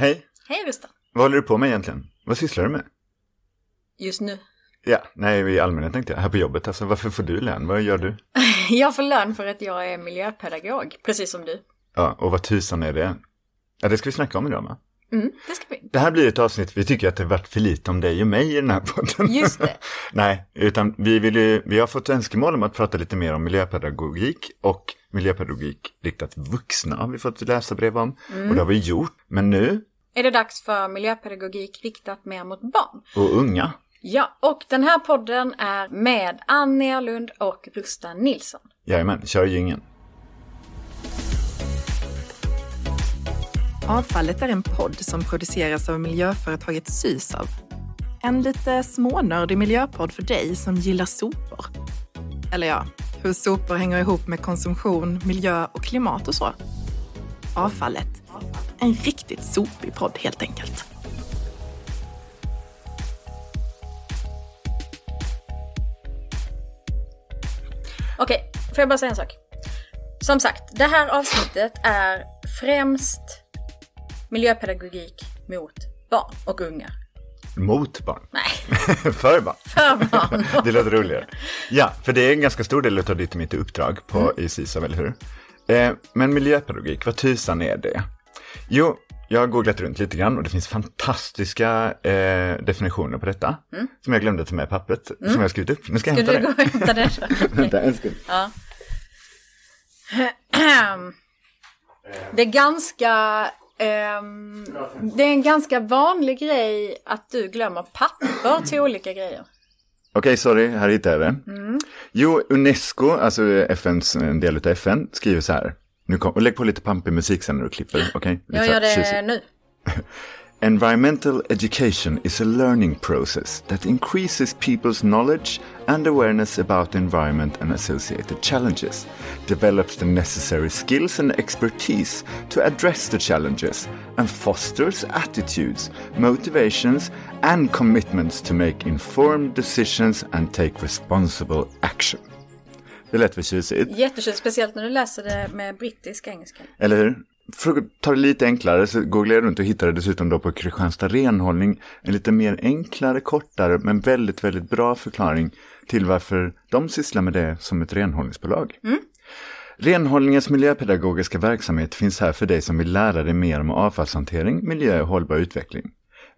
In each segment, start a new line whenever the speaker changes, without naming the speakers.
Hej,
Hej Rustan.
vad håller du på med egentligen? Vad sysslar du med?
Just nu.
Ja, nej, i allmänhet tänkte jag. Här på jobbet, alltså varför får du lön? Vad gör du?
Jag får lön för att jag är miljöpedagog, precis som du.
Ja, och vad tusan är det? Ja, det ska vi snacka om idag, va?
Mm, det ska vi.
Det här blir ett avsnitt, vi tycker att det varit för lite om dig och mig i den här podden.
Just det.
Nej, utan vi, vill ju, vi har fått önskemål om att prata lite mer om miljöpedagogik och miljöpedagogik riktat vuxna har vi fått läsa brev om. Och det har vi gjort, men nu,
Är det dags för miljöpedagogik riktat mer mot barn?
och unga.
Ja, och den här podden är med Ann Nerlund och Rustan Nilsson.
Jajamän, kör jingeln.
Avfallet är en podd som produceras av miljöföretaget Sysav. En lite smånördig miljöpodd för dig som gillar sopor. Eller ja, hur sopor hänger ihop med konsumtion, miljö och klimat och så. Avfallet. En riktigt sopig podd helt enkelt.
Okej, får jag bara säga en sak? Som sagt, det här avsnittet är främst miljöpedagogik mot barn och unga.
Mot barn.
Nej,
för barn.
för barn.
Det låter roligare. Ja, för det är en ganska stor del av ditt och mitt uppdrag på,
Mm.
i SISAV, eller hur? Eh, men miljöpedagogik, vad tusan är det? Jo, jag har googlat runt lite grann och det finns fantastiska eh, definitioner på detta. Som jag glömde ta med pappret, som jag skrivit upp. Nu ska jag
Mm. Ska
hämta
du
det.
gå och hämta det?
Vänta en sekund.
Ja. Det är ganska... ehm, det är en ganska vanlig grej att du glömmer papper till olika grejer.
Okej, sorry, här hittade jag det.
Mm.
Jo, Unesco, alltså FNs, en del av FN, skriver så här. Nu kom, och lägg på lite pampig musik sen när du klipper, okej? Lite
Jag gör det nu.
Environmental education is a learning process that increases people's knowledge and awareness about the environment and associated challenges, develops the necessary skills and expertise to address the challenges, and fosters attitudes, motivations, and commitments to make informed decisions and take responsible action. Det lät väl tjusigt?
Jättetjusigt, speciellt när du läser det med brittisk engelska.
Eller hur? För att ta det lite enklare så googlade jag runt och hittade dessutom då på Kristianstad renhållning en lite mer enklare, kortare men väldigt, väldigt bra förklaring till varför de sysslar med det som ett renhållningsbolag. Renhållningens miljöpedagogiska verksamhet finns här för dig som vill lära dig mer om avfallshantering, miljö och hållbar utveckling.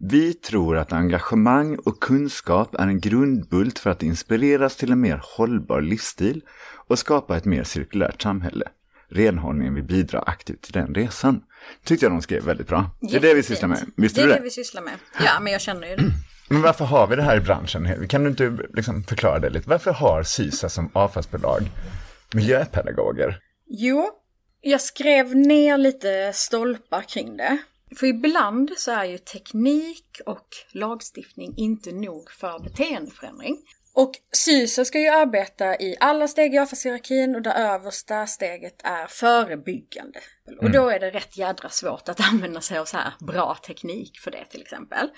Vi tror att engagemang och kunskap är en grundbult för att inspireras till en mer hållbar livsstil och skapa ett mer cirkulärt samhälle. Renhållningen vill bidra aktivt till den resan. Tyckte jag de skrev väldigt bra. Det är det vi sysslar med. Visste
det
du
är
det?
det vi sysslar med. Ja, men jag känner ju det.
Men varför har vi det här i branschen? Kan du inte liksom förklara det lite? Varför har SYSA som avfallsbolag miljöpedagoger?
Jo, jag skrev ner lite stolpar kring det. För ibland så är ju teknik och lagstiftning inte nog för beteendeförändring. Och SYSA ska ju arbeta i alla steg i avfallshierarkin och det översta steget är förebyggande. Och då är det rätt jädra svårt att använda sig av så här bra teknik för det till exempel.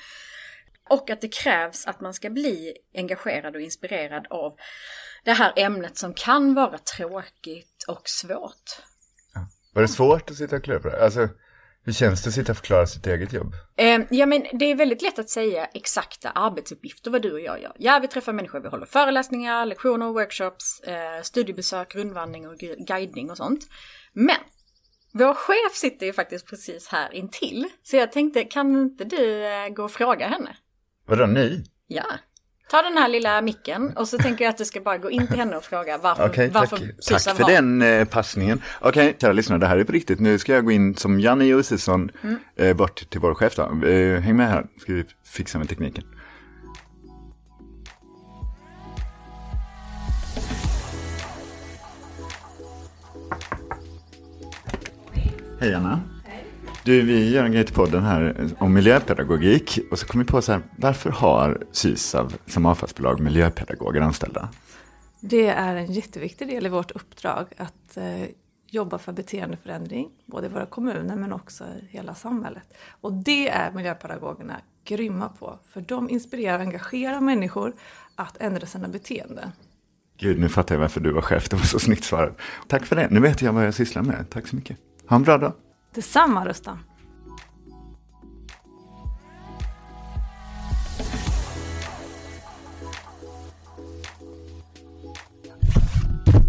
Och att det krävs att man ska bli engagerad och inspirerad av det här ämnet som kan vara tråkigt och svårt.
Var det svårt att sitta och klura på det? Alltså, hur känns det att sitta och förklara sitt eget jobb?
Eh, ja men det är väldigt lätt att säga exakta arbetsuppgifter vad du och jag gör. Ja, vi träffar människor, vi håller föreläsningar, lektioner, workshops, eh, studiebesök, rundvandring och gu- guidning och sånt. Men vår chef sitter ju faktiskt precis här intill. Så jag tänkte, kan inte du eh, gå och fråga henne?
Vadå ni?
Ja. Ta den här lilla micken och så tänker jag att du ska bara gå in till henne och fråga varför,
tack,
varför
tack
Susan
för
har-
den eh, passningen. Okej, kära lyssnare, det här är på riktigt. Nu ska jag gå in som Janne Josefsson
Mm.
eh, bort till vår chef. Då. Eh, häng med här, ska vi fixa med tekniken. Hej Anna. Du, vi gör en grej till podden här om miljöpedagogik. Och så kom vi på så här, varför har Sysav som avfallsbolag miljöpedagoger anställda?
Det är en jätteviktig del i vårt uppdrag att eh, jobba för beteendeförändring, både i våra kommuner men också i hela samhället. Och det är miljöpedagogerna grymma på, för de inspirerar och engagerar människor att ändra sina beteenden.
Gud, nu fattar jag varför du var chef. Det var så snyggt svarat. Tack för det. Nu vet jag vad jag sysslar med. Tack så mycket. Ha en bra dag.
Detsamma Rustam!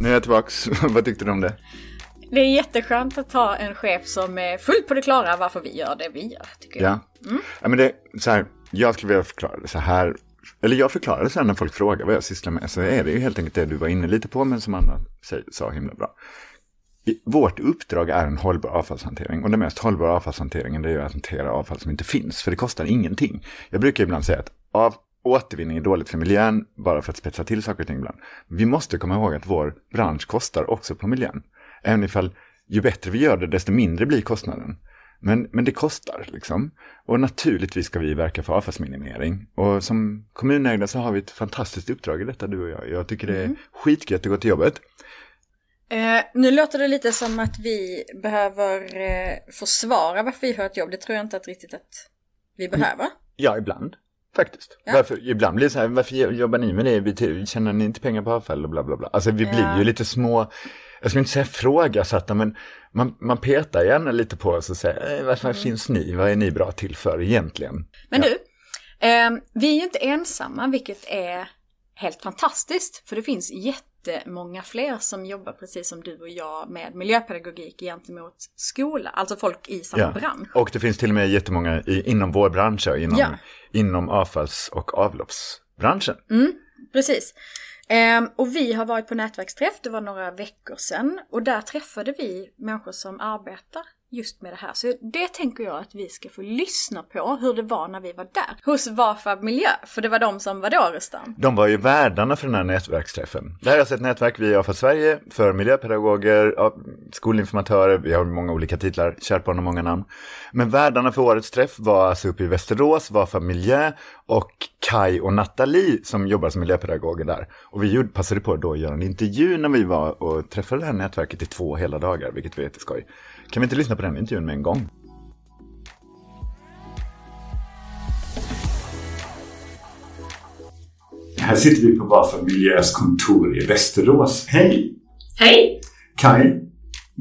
Nu är jag tillbaks. Vad tyckte du om det?
Det är jätteskönt att ha en chef som är fullt på det klara varför vi gör det vi gör, tycker
ja. jag. Mm. Ja, men det är så här, jag skulle vilja förklara det så här. Eller jag förklarar det så här när folk frågar vad jag sysslar med, så är det ju helt enkelt det du var inne lite på, men som Anna sa himla bra. Vårt uppdrag är en hållbar avfallshantering och den mest hållbara avfallshanteringen är att hantera avfall som inte finns, för det kostar ingenting. Jag brukar ibland säga att av, återvinning är dåligt för miljön, bara för att spetsa till saker och ting ibland. Vi måste komma ihåg att vår bransch kostar också på miljön. Även ifall ju bättre vi gör det, desto mindre blir kostnaden. Men, men det kostar liksom. Och naturligtvis ska vi verka för avfallsminimering. Och som kommunägda så har vi ett fantastiskt uppdrag i detta, du och jag. Jag tycker det är mm. skitgött att gå till jobbet.
Eh, nu låter det lite som att vi behöver eh, försvara varför vi har ett jobb. Det tror jag inte att riktigt att vi behöver.
Ja, ibland. Faktiskt. Ja. Varför, ibland blir det så här, varför jobbar ni med det? Tjänar ni inte pengar på avfall och bla bla bla. Alltså vi blir ja. ju lite små, jag ska inte säga frågasatta, men man, man petar gärna lite på oss och säger, eh, varför mm. finns ni? Vad är ni bra till för egentligen?
Men ja. du, eh, vi är ju inte ensamma, vilket är helt fantastiskt. För det finns jättemånga fler som jobbar precis som du och jag med miljöpedagogik gentemot skola. Alltså folk i samma ja. bransch.
Och det finns till och med jättemånga i, inom vår bransch, inom, ja. inom avfalls och avloppsbranschen.
Mm, precis. Um, och vi har varit på nätverksträff, det var några veckor sedan. Och där träffade vi människor som arbetar just med det här. Så det tänker jag att vi ska få lyssna på hur det var när vi var där. Hos Vafab Miljö, för det var de som var då Rustam.
De var ju värdarna för den här nätverksträffen. Det här är alltså ett nätverk vi har för Sverige för miljöpedagoger, skolinformatörer, vi har många olika titlar, kärt barn har många namn. Men värdarna för årets träff var alltså uppe i Västerås, Vafab Miljö och Kai och Nathalie som jobbar som miljöpedagoger där. Och vi passade på då att göra en intervju när vi var och träffade det här nätverket i två hela dagar, vilket var jätteskoj. Kan vi inte lyssna på den intervjun med en gång? Här sitter vi på Vafa Miljös kontor i Västerås. Hej!
Hej!
Kai,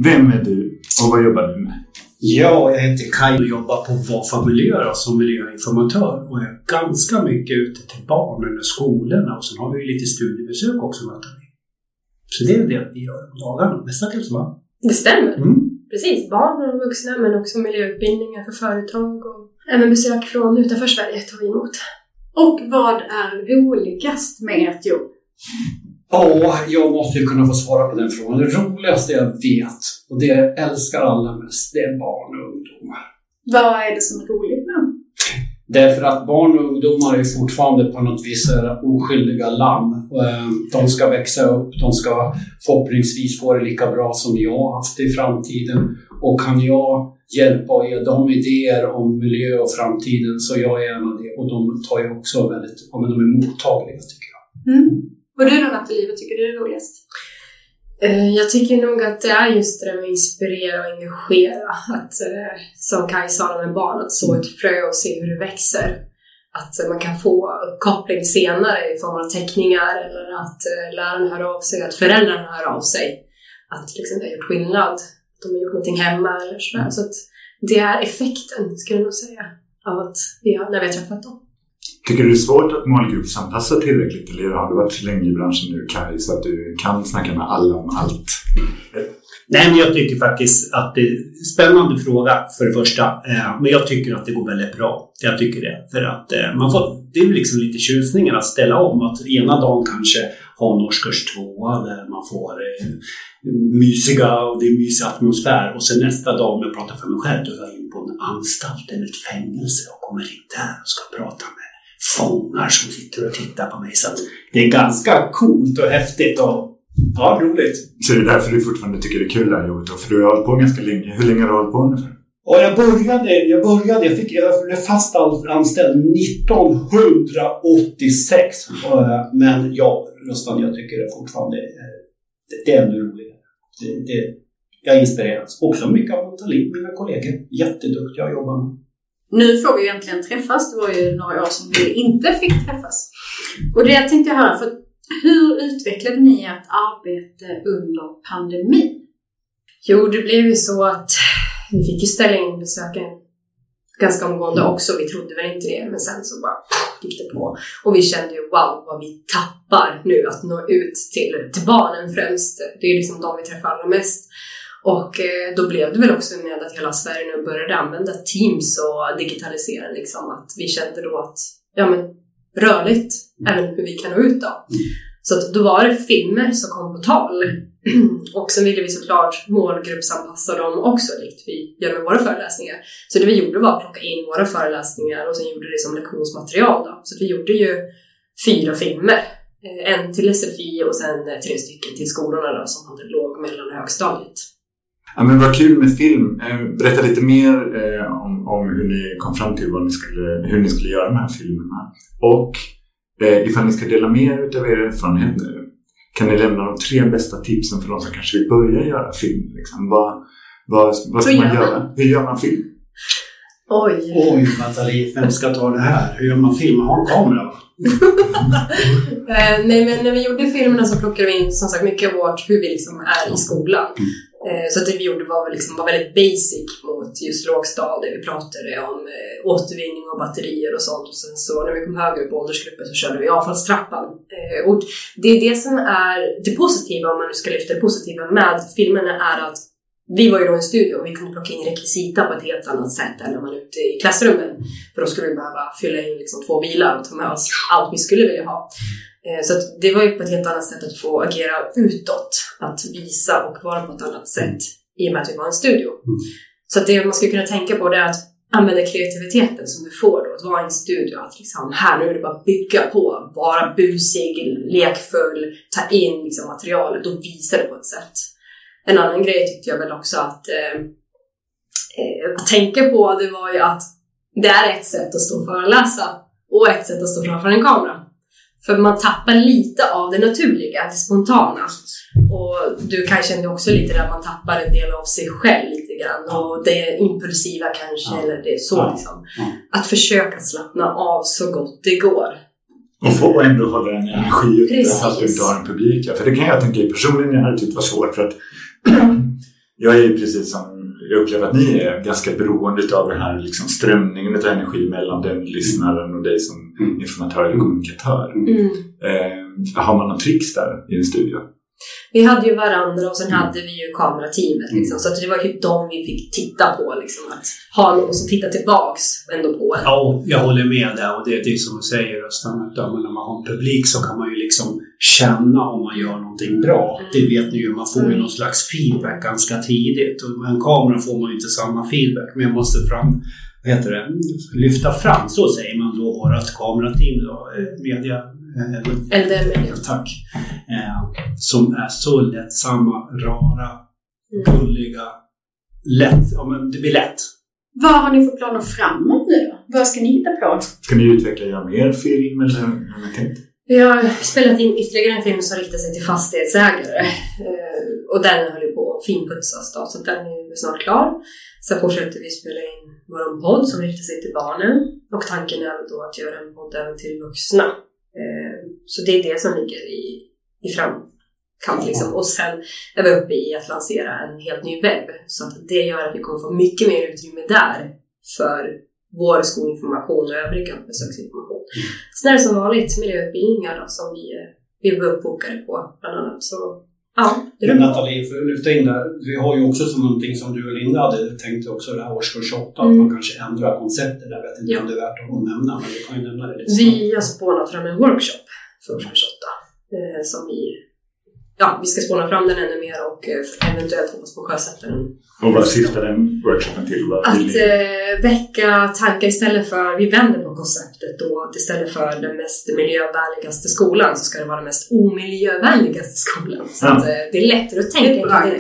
vem är du och vad jobbar du med?
Ja, jag heter Kai och jobbar på Vafa Miljö som miljöinformatör och är ganska mycket ute till barnen och skolorna och sen har vi lite studiebesök också möter vi. Så det är det vi gör om dagarna, mestadels va?
Det stämmer. Mm precis, barn och vuxna men också miljöutbildningar för företag och även besök från utanför Sverige tar vi emot.
Och vad är roligast med ert jobb?
Ja, jag måste ju kunna få svara på den frågan. Det roligaste jag vet och det jag älskar allra mest, det är barn och ungdomar.
Vad är det som är roligt?
Därför att barn och ungdomar är fortfarande på något vis oskyldiga lamm. Ehm, de ska växa upp, de ska förhoppningsvis få det lika bra som jag har haft i framtiden. Och kan jag hjälpa och ge dem idéer om miljö och framtiden så jag är gärna det. Och de tar ju också väldigt, ja men de är mottagliga tycker jag.
Mm. Och du då Nathalie, vad tycker du är roligast? Eh, jag tycker nog att det är just det där med att inspirera och engagera. Att, eh, som Kaj sa med barn, att så ett frö och se hur det växer. Att man kan få uppkoppling senare i form av teckningar eller att eh, läraren hör av sig, att föräldrarna hör av sig. Att liksom, det har gjort skillnad. Att de har gjort någonting hemma eller sådär. Så att det är effekten, skulle jag nog säga, av att vi har, när vi har träffat dem.
Tycker du det är svårt att målgruppsanpassa tillräckligt eller har du varit så länge i branschen nu Kaj så att du kan snacka med alla om allt?
Nej, men jag tycker faktiskt att det är en spännande fråga för det första. Eh, men jag tycker att det går väldigt bra. Jag tycker det. För att eh, man får, det är liksom lite tjusningen att ställa om. Att ena dagen kanske ha en årskurs tvåa där man får eh, mysiga och det är mysig atmosfär. Och sen nästa dag om jag pratar för mig själv, då är jag in på en anstalt eller ett fängelse och kommer in där och ska prata med fångar som sitter och tittar på mig. Så det är ganska coolt och häftigt och ja, roligt.
Så det är därför du fortfarande tycker det är kul det här jobbet? För du har hållit på ganska länge. Hur länge har du hållit på ungefär?
Och jag började, jag började, jag fick, jag blev fast anställd 1986. Men ja, Rustan, jag tycker det fortfarande, det, är ännu roligare. Det, det, jag inspireras. Också mycket av mina kollegor. Jätteduktiga att jobba med.
Nu får vi ju äntligen träffas. Det var ju några år som vi inte fick träffas. Och det tänkte jag höra, för hur utvecklade ni ert arbete under pandemin? Jo, det blev ju så att vi fick ju ställa in besöken ganska omgående också. Vi trodde väl inte det, men sen så bara gick det på. Och vi kände ju wow vad vi tappar nu att nå ut till, till barnen främst. Det är liksom de vi träffar allra mest. Och eh, då blev det väl också med att hela Sverige nu började använda Teams och digitalisera liksom. Att vi kände då att, ja men rörligt, även hur vi kan nå ut då. Så att då var det filmer som kom på tal. och sen ville vi såklart målgruppsanpassa dem också, likt vi gör med våra föreläsningar. Så det vi gjorde var att plocka in våra föreläsningar och sen gjorde det som lektionsmaterial. Då. Så vi gjorde ju fyra filmer. Eh, en till SFI och sen tre stycken till skolorna då, som hade låg-, mellan och högstadiet.
Ja, men vad kul med film. Eh, berätta lite mer eh, om, om hur ni kom fram till vad ni skulle, hur ni skulle göra de här filmerna. Och eh, ifall ni ska dela mer utav er erfarenhet nu. Kan ni lämna de tre bästa tipsen för de som kanske vill börja göra film? Liksom? Vad, vad, vad ska man
gör man?
göra? Hur gör man film?
Oj!
Oj, Nathalie, vem ska ta det här? Hur gör man film? Har en kamera.
nej men när vi gjorde filmerna så plockade vi in som sagt mycket av vårt, hur vi liksom är i skolan. Eh, så det vi gjorde var, liksom, var väldigt basic mot just lågstadiet. Vi pratade om eh, återvinning och batterier och sånt. Och sen så när vi kom högre upp i åldersgruppen så körde vi avfallstrappan. Eh, och det är det som är det positiva, om man nu ska lyfta det positiva med filmerna, är att vi var ju då i en studio och vi kunde plocka in rekvisita på ett helt annat sätt än när man är ute i klassrummen. För då skulle vi behöva fylla in liksom två bilar och ta med oss allt vi skulle vilja ha. Eh, Så det var ju på ett helt annat sätt att få agera utåt. Att visa och vara på ett annat sätt i och med att vi var en studio. Så att det man skulle kunna tänka på det är att använda kreativiteten som du får då, att vara i en studio. Att liksom, här nu är det bara att bygga på, vara busig, lekfull, ta in liksom, materialet och visa det på ett sätt. En annan grej tyckte jag väl också att eh, eh, att tänka på det var ju att det är ett sätt att stå och föreläsa och ett sätt att stå framför en kamera. För man tappar lite av det naturliga, det spontana. Och du kanske kände också lite där man tappar en del av sig själv lite grann. Och det impulsiva kanske,
Ja.
eller det är så
Ja.
liksom.
Ja.
Att försöka slappna av så gott det går.
Och få ändå hålla en energi
Precis.
fast du inte har en publik. För det kan jag tänka personligen jag hade tyckt var svårt. För att jag är ju precis som jag upplever att ni är ganska beroende av den här liksom strömningen av energi mellan den lyssnaren och dig som. Informatör eller kommunikatör.
Mm.
Eh, har man någon tricks där i en studio?
Vi hade ju varandra och sen hade vi ju kamerateamet liksom. Så att det var ju de vi fick titta på liksom. Att ha någon som tittar tillbaks ändå på en.
Ja, jag håller med där. Och det, det är som du säger, Östan, att när man har en publik så kan man ju liksom känna om man gör någonting bra.
Mm.
Det vet ni ju, man får ju
Mm.
någon slags feedback ganska tidigt. Och med en kamera får man ju inte samma feedback. Men jag måste fram, heter det, lyfta fram, så säger man då, vårt kamerateam då, eh, media, eh,
Eller med
tack, eh, som är så lättsamma, rara,
Mm.
gulliga, lätt, ja men det blir lätt.
Vad har ni för planer framåt nu då? Vad ska ni hitta på?
Ska ni utveckla göra mer film eller hur har ni tänkt?
Vi har spelat in ytterligare en film som riktar sig till fastighetsägare. Eh, och den håller på att finputsas då, så den är snart klar. Sen fortsätter vi spela in vår podd som riktar sig till barnen. Och tanken är då att göra en podd även till vuxna. Eh, så det är det som ligger i, i framkant liksom. Och sen är vi uppe i att lansera en helt ny webb. Så att det gör att vi kommer få mycket mer utrymme där för vår skolinformation och övrig besöksinformation. Sen är det som vanligt miljöutbildningar då, som vi, eh, vi var uppbokade på bland annat. Så ja, det
Men. Nathalie, för att lyfta in där. Vi har ju också som någonting som du och Linda hade tänkt också det här årskurs 8, att
Mm.
man kanske ändrar konceptet. Jag vet inte
Ja.
om det är värt att nämna, men vi kan ju nämna det lite
Vi har spånat fram en workshop för årskurs 8. Eh, som vi, ja, vi ska spåna fram den ännu mer och eh, eventuellt hoppas på att sjösätta den
Och vad syftar den workshopen till?
Att eh, väcka tankar istället för, vi vänder på konceptet då, att istället för den mest miljövänligaste skolan så ska det vara den mest omiljövänligaste skolan. Så
Ja.
att eh, det är lättare att tänka.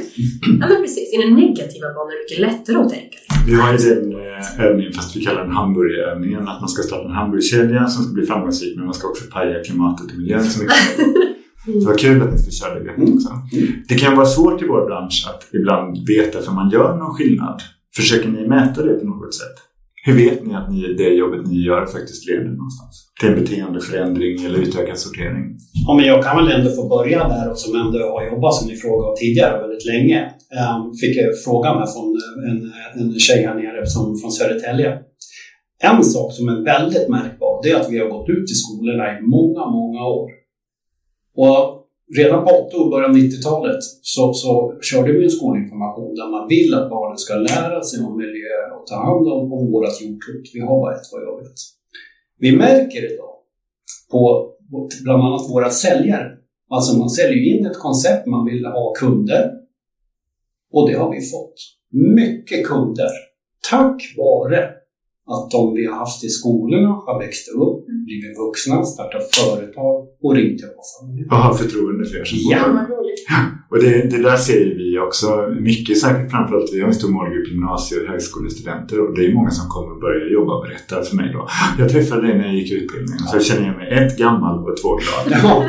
Ja men precis, i den negativa banan är det mycket lättare att tänka.
Vi har ju den eh, övningen, fast vi kallar den hamburgerövningen. Att man ska starta en hamburgerkedja som ska bli framgångsrik, men man ska också paja klimatet och miljön så mycket. Så vad kul att ni ska köra det greppet också. Det kan vara svårt i vår bransch att ibland veta för man gör någon skillnad. Försöker ni mäta det på något sätt? Hur vet ni att ni, det jobbet ni gör faktiskt leder någonstans? Till en beteendeförändring eller utökad sortering?
Ja, men jag kan väl ändå få börja där och som ändå har jobbat som ni frågade tidigare väldigt länge. Um, fick jag frågan här från en, en tjej här nere som, från Södertälje. En sak som är väldigt märkbar det är att vi har gått ut i skolorna i många, många år. Och redan på 80 och början av 90-talet så, så körde vi en skolinformation där man vill att barnen ska lära sig om miljö och ta hand om, om vårt jordklot. Vi har bara ett vad jag vet. Vi märker idag på bland annat våra säljare. Alltså man säljer in ett koncept, man vill ha kunder. Och det har vi fått. Mycket kunder. Tack vare att de vi har haft i skolorna har växt upp blivit vuxna, startat företag och ringt till oss.
Och har förtroende för er som
ja.
Och det, det där ser vi också mycket, säkert framförallt vi har en stor målgrupp gymnasie och högskolestudenter och det är många som kommer och börjar jobba och berättar för mig då. Jag träffade dig när jag gick utbildningen så känner jag mig ett gammal och två glad. Ja,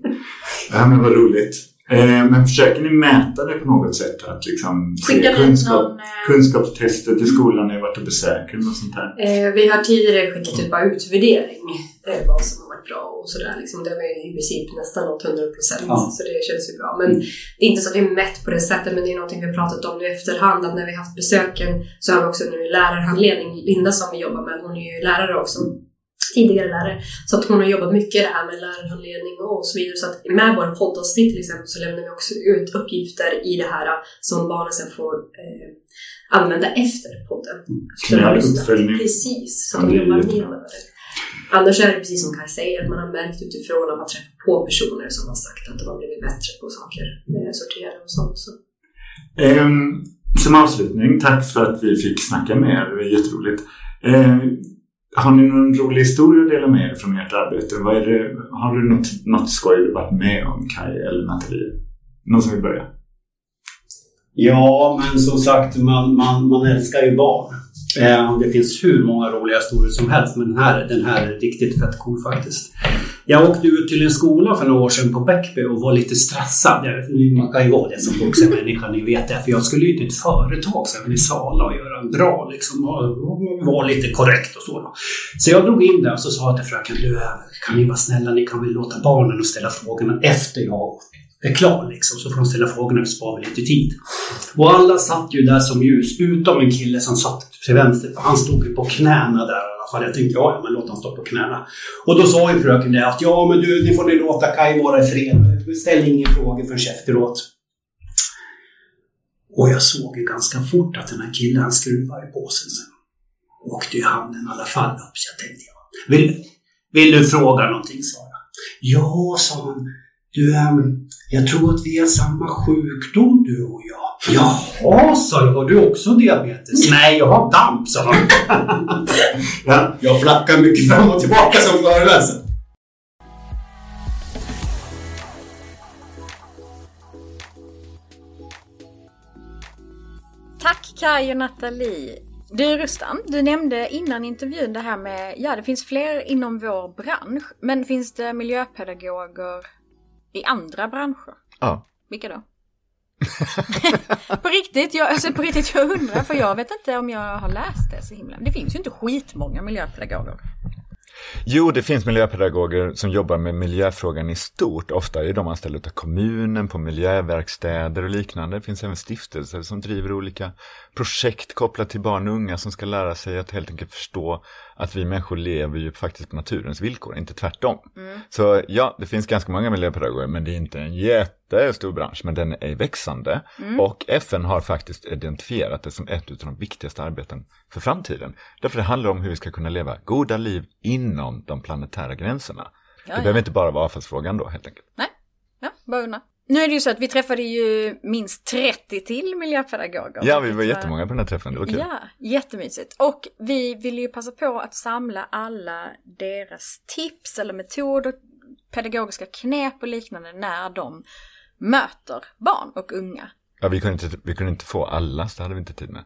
ja men vad roligt. Eh, men försöker ni mäta det på något sätt? Att liksom se kunskap, någon, eh... kunskapstester till skolan ni har varit och eller något sånt här?
Eh, vi har tidigare skickat ut bara utvärdering. Vad som har varit bra och sådär. Liksom, det har vi i princip nästan nått 100 procent. Ja. Så det känns ju bra. Men det är inte så att det är mätt på det sättet. Men det är någonting vi har pratat om nu i efterhand. Att när vi har haft besöken så har vi också nu lärarhandledning. Linda som vi jobbar med, hon är ju lärare också tidigare lärare. Så att hon har jobbat mycket det här med lärarhandledning och så vidare. Så att med vår poddavsnitt till exempel så lämnar vi också ut uppgifter i det här som barnen sen får eh, använda efter podden.
Mm. Uppföljning.
Precis, så att de jobbar med det. Annars är det precis som Kaj säger, att man har märkt utifrån att man träffar på personer som har sagt att de har blivit bättre på saker, eh, sortera och sånt. Så.
Um, som avslutning, tack för att vi fick snacka med er. Det var jätteroligt. Uh, har ni någon rolig historia att dela med er från ert arbete? Vad är det, har du något, något skoj du varit med om, Kaj eller Nathalie? Någon som vill börja?
Ja, men som sagt, man, man, man älskar ju barn. Eh, det finns hur många roliga historier som helst, men den här, den här är riktigt fett cool faktiskt. Jag åkte ut till en skola för några år sedan på Bäckby och var lite stressad. Man kan ju vara det som vuxen människa, ni vet det. För jag skulle ju till ett företag sen i Sala och göra en bra liksom, och vara lite korrekt och så. Då. Så jag drog in där och så sa jag till fröken, du, kan ni vara snälla, ni kan väl låta barnen och ställa frågorna efter jag är klar liksom, så får de ställa frågorna och spara lite tid. Och alla satt ju där som ljus, utom en kille som satt till vänster. Han stod ju på knäna där i alla fall. Jag tänkte, ja, men låt honom stå på knäna. Och då sa ju fröken det att, ja men du, ni får ni låta Kaj vara i fred. Ställ inga frågor förrän efteråt. Och jag såg ju ganska fort att den här killen, han skruvade på sig sen. Åkte ju handen i alla fall upp, så jag tänkte, ja. Vill, vill du fråga någonting, sa jag. Ja, sa han. Du, ähm, jag tror att vi har samma sjukdom du och jag. Jaha, sa jag. Har du också diabetes? Nej, jag har damp, sa han. ja, jag flackar mycket fram och tillbaka som föreläsare.
Tack Kaj och Nathalie. Du Rustan, du nämnde innan intervjun det här med, ja det finns fler inom vår bransch, men finns det miljöpedagoger i andra branscher?
Ja.
Vilka då? på riktigt, jag, alltså på riktigt, jag undrar för jag vet inte om jag har läst det så himla. Det finns ju inte skitmånga miljöpedagoger.
Jo, det finns miljöpedagoger som jobbar med miljöfrågan i stort. Ofta är de anställda av kommunen på miljöverkstäder och liknande. Det finns även stiftelser som driver olika projekt kopplat till barn och unga som ska lära sig att helt enkelt förstå att vi människor lever ju faktiskt på naturens villkor, inte tvärtom. Mm. Så ja, det finns ganska många miljöpedagoger, men det är inte en jättestor bransch, men den är växande. Mm. Och FN har faktiskt identifierat det som ett av de viktigaste arbeten för framtiden. Därför det handlar om hur vi ska kunna leva goda liv inom de planetära gränserna. Ja, det ja. behöver inte bara vara avfallsfrågan då, helt enkelt.
Nej, ja, bara undra. Nu är det ju så att vi träffade ju minst 30 till miljöpedagoger.
Ja, vi var jättemånga på den här träffen, det var kul.
Ja, jättemysigt. Och vi vill ju passa på att samla alla deras tips eller metoder, pedagogiska knep och liknande när de möter barn och unga.
Ja, vi kunde inte, vi kunde inte få alla, så det hade vi inte tid med.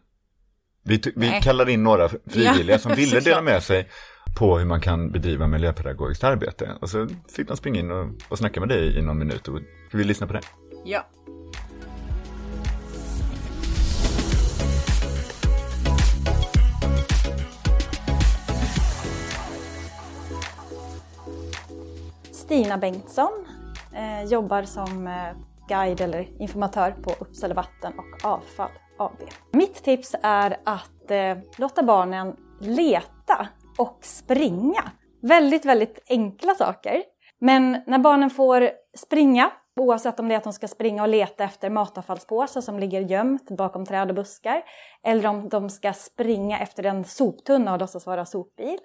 Vi, vi kallade in några frivilliga ja, som ville dela med sig på hur man kan bedriva miljöpedagogiskt arbete. Och så fick de springa in och, och snacka med dig i någon minut. Och ska vi lyssna på det?
Ja.
Stina Bengtsson Eh, jobbar som eh, guide eller informatör på Uppsala Vatten och Avfall AB. Mitt tips är att eh, låta barnen leta och springa. Väldigt, väldigt enkla saker. Men när barnen får springa, oavsett om det är att de ska springa och leta efter matavfallspåsar som ligger gömt bakom träd och buskar, eller om de ska springa efter en soptunna och låtsas vara sopbil,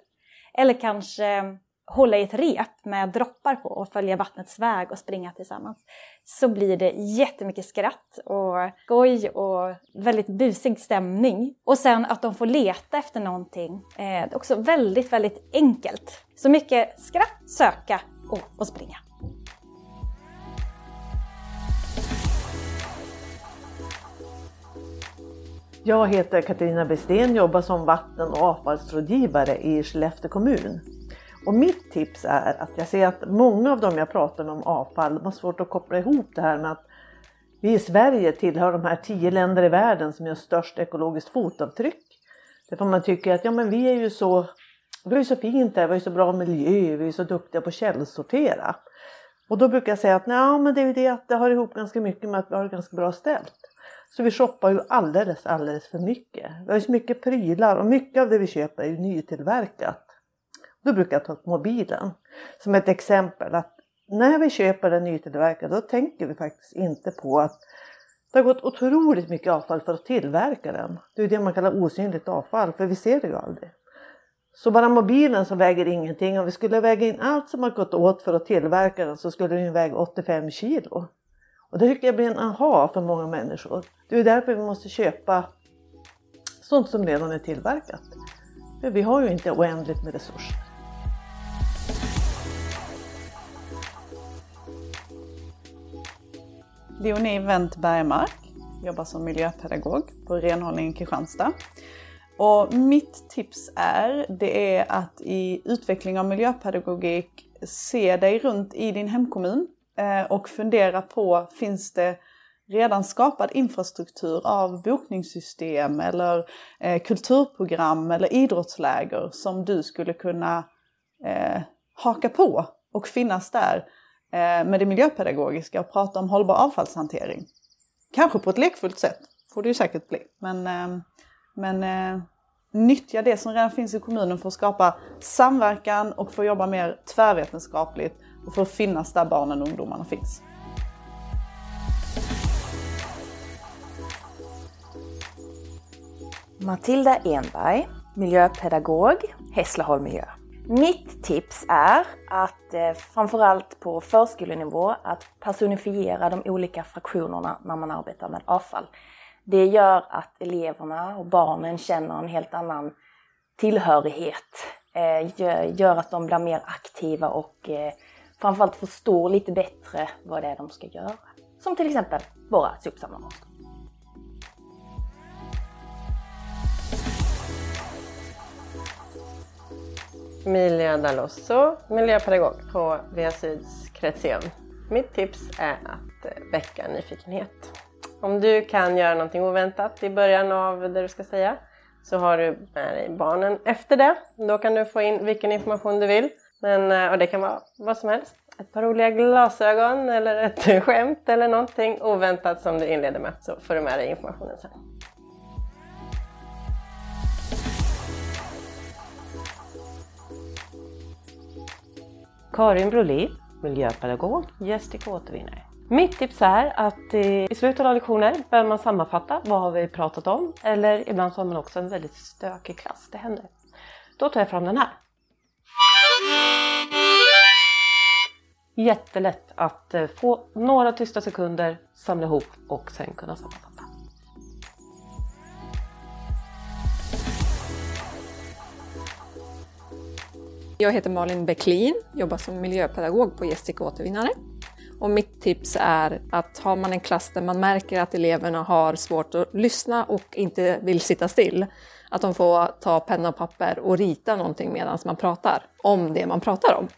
eller kanske hålla i ett rep med droppar på och följa vattnets väg och springa tillsammans så blir det jättemycket skratt och skoj och väldigt busig stämning. Och sen att de får leta efter någonting är också väldigt, väldigt enkelt. Så mycket skratt, söka och, och springa.
Jag heter Katarina Bestén, jobbar som vatten och avfallsrådgivare i Skellefteå kommun. Och mitt tips är att jag ser att många av dem jag pratar med om avfall har svårt att koppla ihop det här med att vi i Sverige tillhör de här tio länder i världen som gör störst ekologiskt fotavtryck. Därför man tycker att ja, men vi är ju så, vi är så fint här, vi har så bra miljö, vi är så duktiga på att källsortera. Och då brukar jag säga att nej, men det är ju det att det har ihop ganska mycket med att vi har det ganska bra ställt. Så vi shoppar ju alldeles, alldeles för mycket. Vi har ju så mycket prylar och mycket av det vi köper är ju nytillverkat. Då brukar jag ta upp mobilen som ett exempel att när vi köper den nytillverkade då tänker vi faktiskt inte på att det har gått otroligt mycket avfall för att tillverka den. Det är det man kallar osynligt avfall för vi ser det ju aldrig. Så bara mobilen som väger ingenting, om vi skulle väga in allt som har gått åt för att tillverka den så skulle den väga 85 kilo. Och det tycker jag blir en aha för många människor. Det är därför vi måste köpa sånt som redan är tillverkat. För vi har ju inte oändligt med resurser.
Leonie Wendt Bergmark, jobbar som miljöpedagog på renhållning Kristianstad. Och mitt tips är, det är att i utveckling av miljöpedagogik se dig runt i din hemkommun eh, och fundera på, finns det redan skapad infrastruktur av bokningssystem eller eh, kulturprogram eller idrottsläger som du skulle kunna eh, haka på och finnas där Eh, med det miljöpedagogiska och prata om hållbar avfallshantering. Kanske på ett lekfullt sätt, får det ju säkert bli. Men, eh, men eh, nyttja det som redan finns i kommunen för att skapa samverkan och få jobba mer tvärvetenskapligt och för att finnas där barnen och ungdomarna finns.
Matilda Enberg, miljöpedagog, Hässleholm Miljö. Mitt tips är att eh, framförallt på förskolenivå att personifiera de olika fraktionerna när man arbetar med avfall. Det gör att eleverna och barnen känner en helt annan tillhörighet. Eh, gör att de blir mer aktiva och eh, framförallt förstår lite bättre vad det är de ska göra. Som till exempel våra sopsamlarmonster.
Emilia Dalosso, miljöpedagog på Via Syds Kretsén. Mitt tips är att väcka nyfikenhet. Om du kan göra någonting oväntat i början av det du ska säga så har du med dig barnen efter det. Då kan du få in vilken information du vill. Men, eh, och det kan vara vad som helst. Ett par roliga glasögon eller ett skämt eller någonting oväntat som du inleder med så får du med dig informationen sen.
Karin Brolin, miljöpedagog, gästik återvinnare. Mitt tips är att i slutet av lektioner bör man sammanfatta vad har vi pratat om eller ibland så har man också en väldigt stökig klass, det händer. Då tar jag fram den här. Jättelätt att eh, få några tysta sekunder, samla ihop och sen kunna sammanfatta.
Jag heter Malin Bäcklin, jobbar som miljöpedagog på Gästik återvinnare. Och mitt tips är att har man en klass där man märker att eleverna har svårt att lyssna och inte vill sitta still, att de får ta penna och papper och rita någonting medan man pratar om det man pratar om.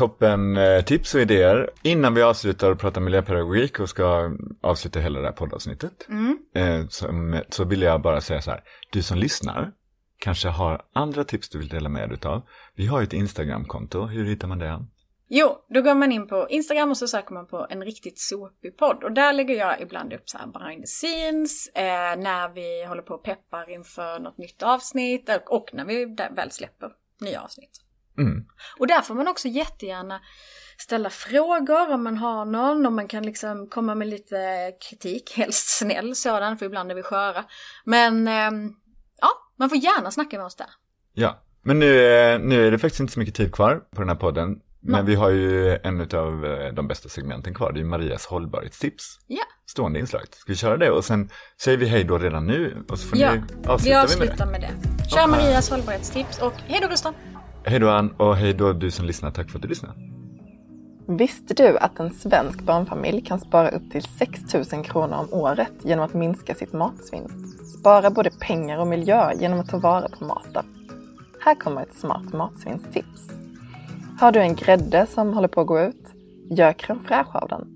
Toppen eh, tips och idéer. Innan vi avslutar och pratar miljöpedagogik och ska avsluta hela det här poddavsnittet.
Mm.
Eh, så, så vill jag bara säga så här. Du som lyssnar kanske har andra tips du vill dela med dig av. Vi har ju ett Instagramkonto. Hur hittar man det?
Jo, då går man in på Instagram och så söker man på en riktigt sopig podd. Och där lägger jag ibland upp så här behind the scenes, eh, när vi håller på och peppar inför något nytt avsnitt och, och när vi väl släpper nya avsnitt.
Mm.
Och där får man också jättegärna ställa frågor om man har någon, om man kan liksom komma med lite kritik, helst snäll sådan, för ibland är vi sköra. Men eh, ja, man får gärna snacka med oss där.
Ja, men nu, är- nu är det faktiskt inte så mycket tid kvar på den här podden. Men vi har ju en av eh, de bästa segmenten kvar, det är Marias hållbarhetstips.
Ja.
Stående inslag. Ska vi köra det och sen säger vi hej då redan nu och så får
Ja,
ni
vi
avsluta med
avslutar
det.
med det. Kör Marias hållbarhetstips och hej då Gustav!
Hej då Ann och hej då du som lyssnar, tack för att du lyssnar.
Visste du att en svensk barnfamilj kan spara upp till 6 000 kronor om året genom att minska sitt matsvinn? Spara både pengar och miljö genom att ta vara på maten. Här kommer ett smart matsvinnstips. Har du en grädde som håller på att gå ut? Gör crème fraîche av den.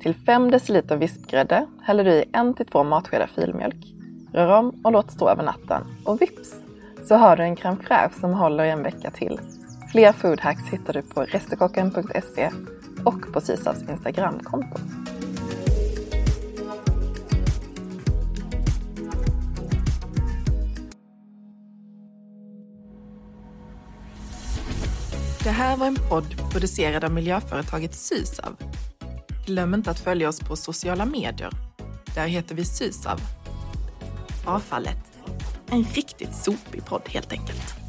Till 5 deciliter vispgrädde häller du i 1-2 matskedar filmjölk. Rör om och låt stå över natten. Och vips! Så har du en crème fraîche som håller i en vecka till. Fler foodhacks hittar du på restekocken.se och på Sysavs Instagramkonto. Det här var en podd producerad av miljöföretaget Sysav. Glöm inte att följa oss på sociala medier. Där heter vi Sysav. Avfallet. En riktigt sopig podd helt enkelt.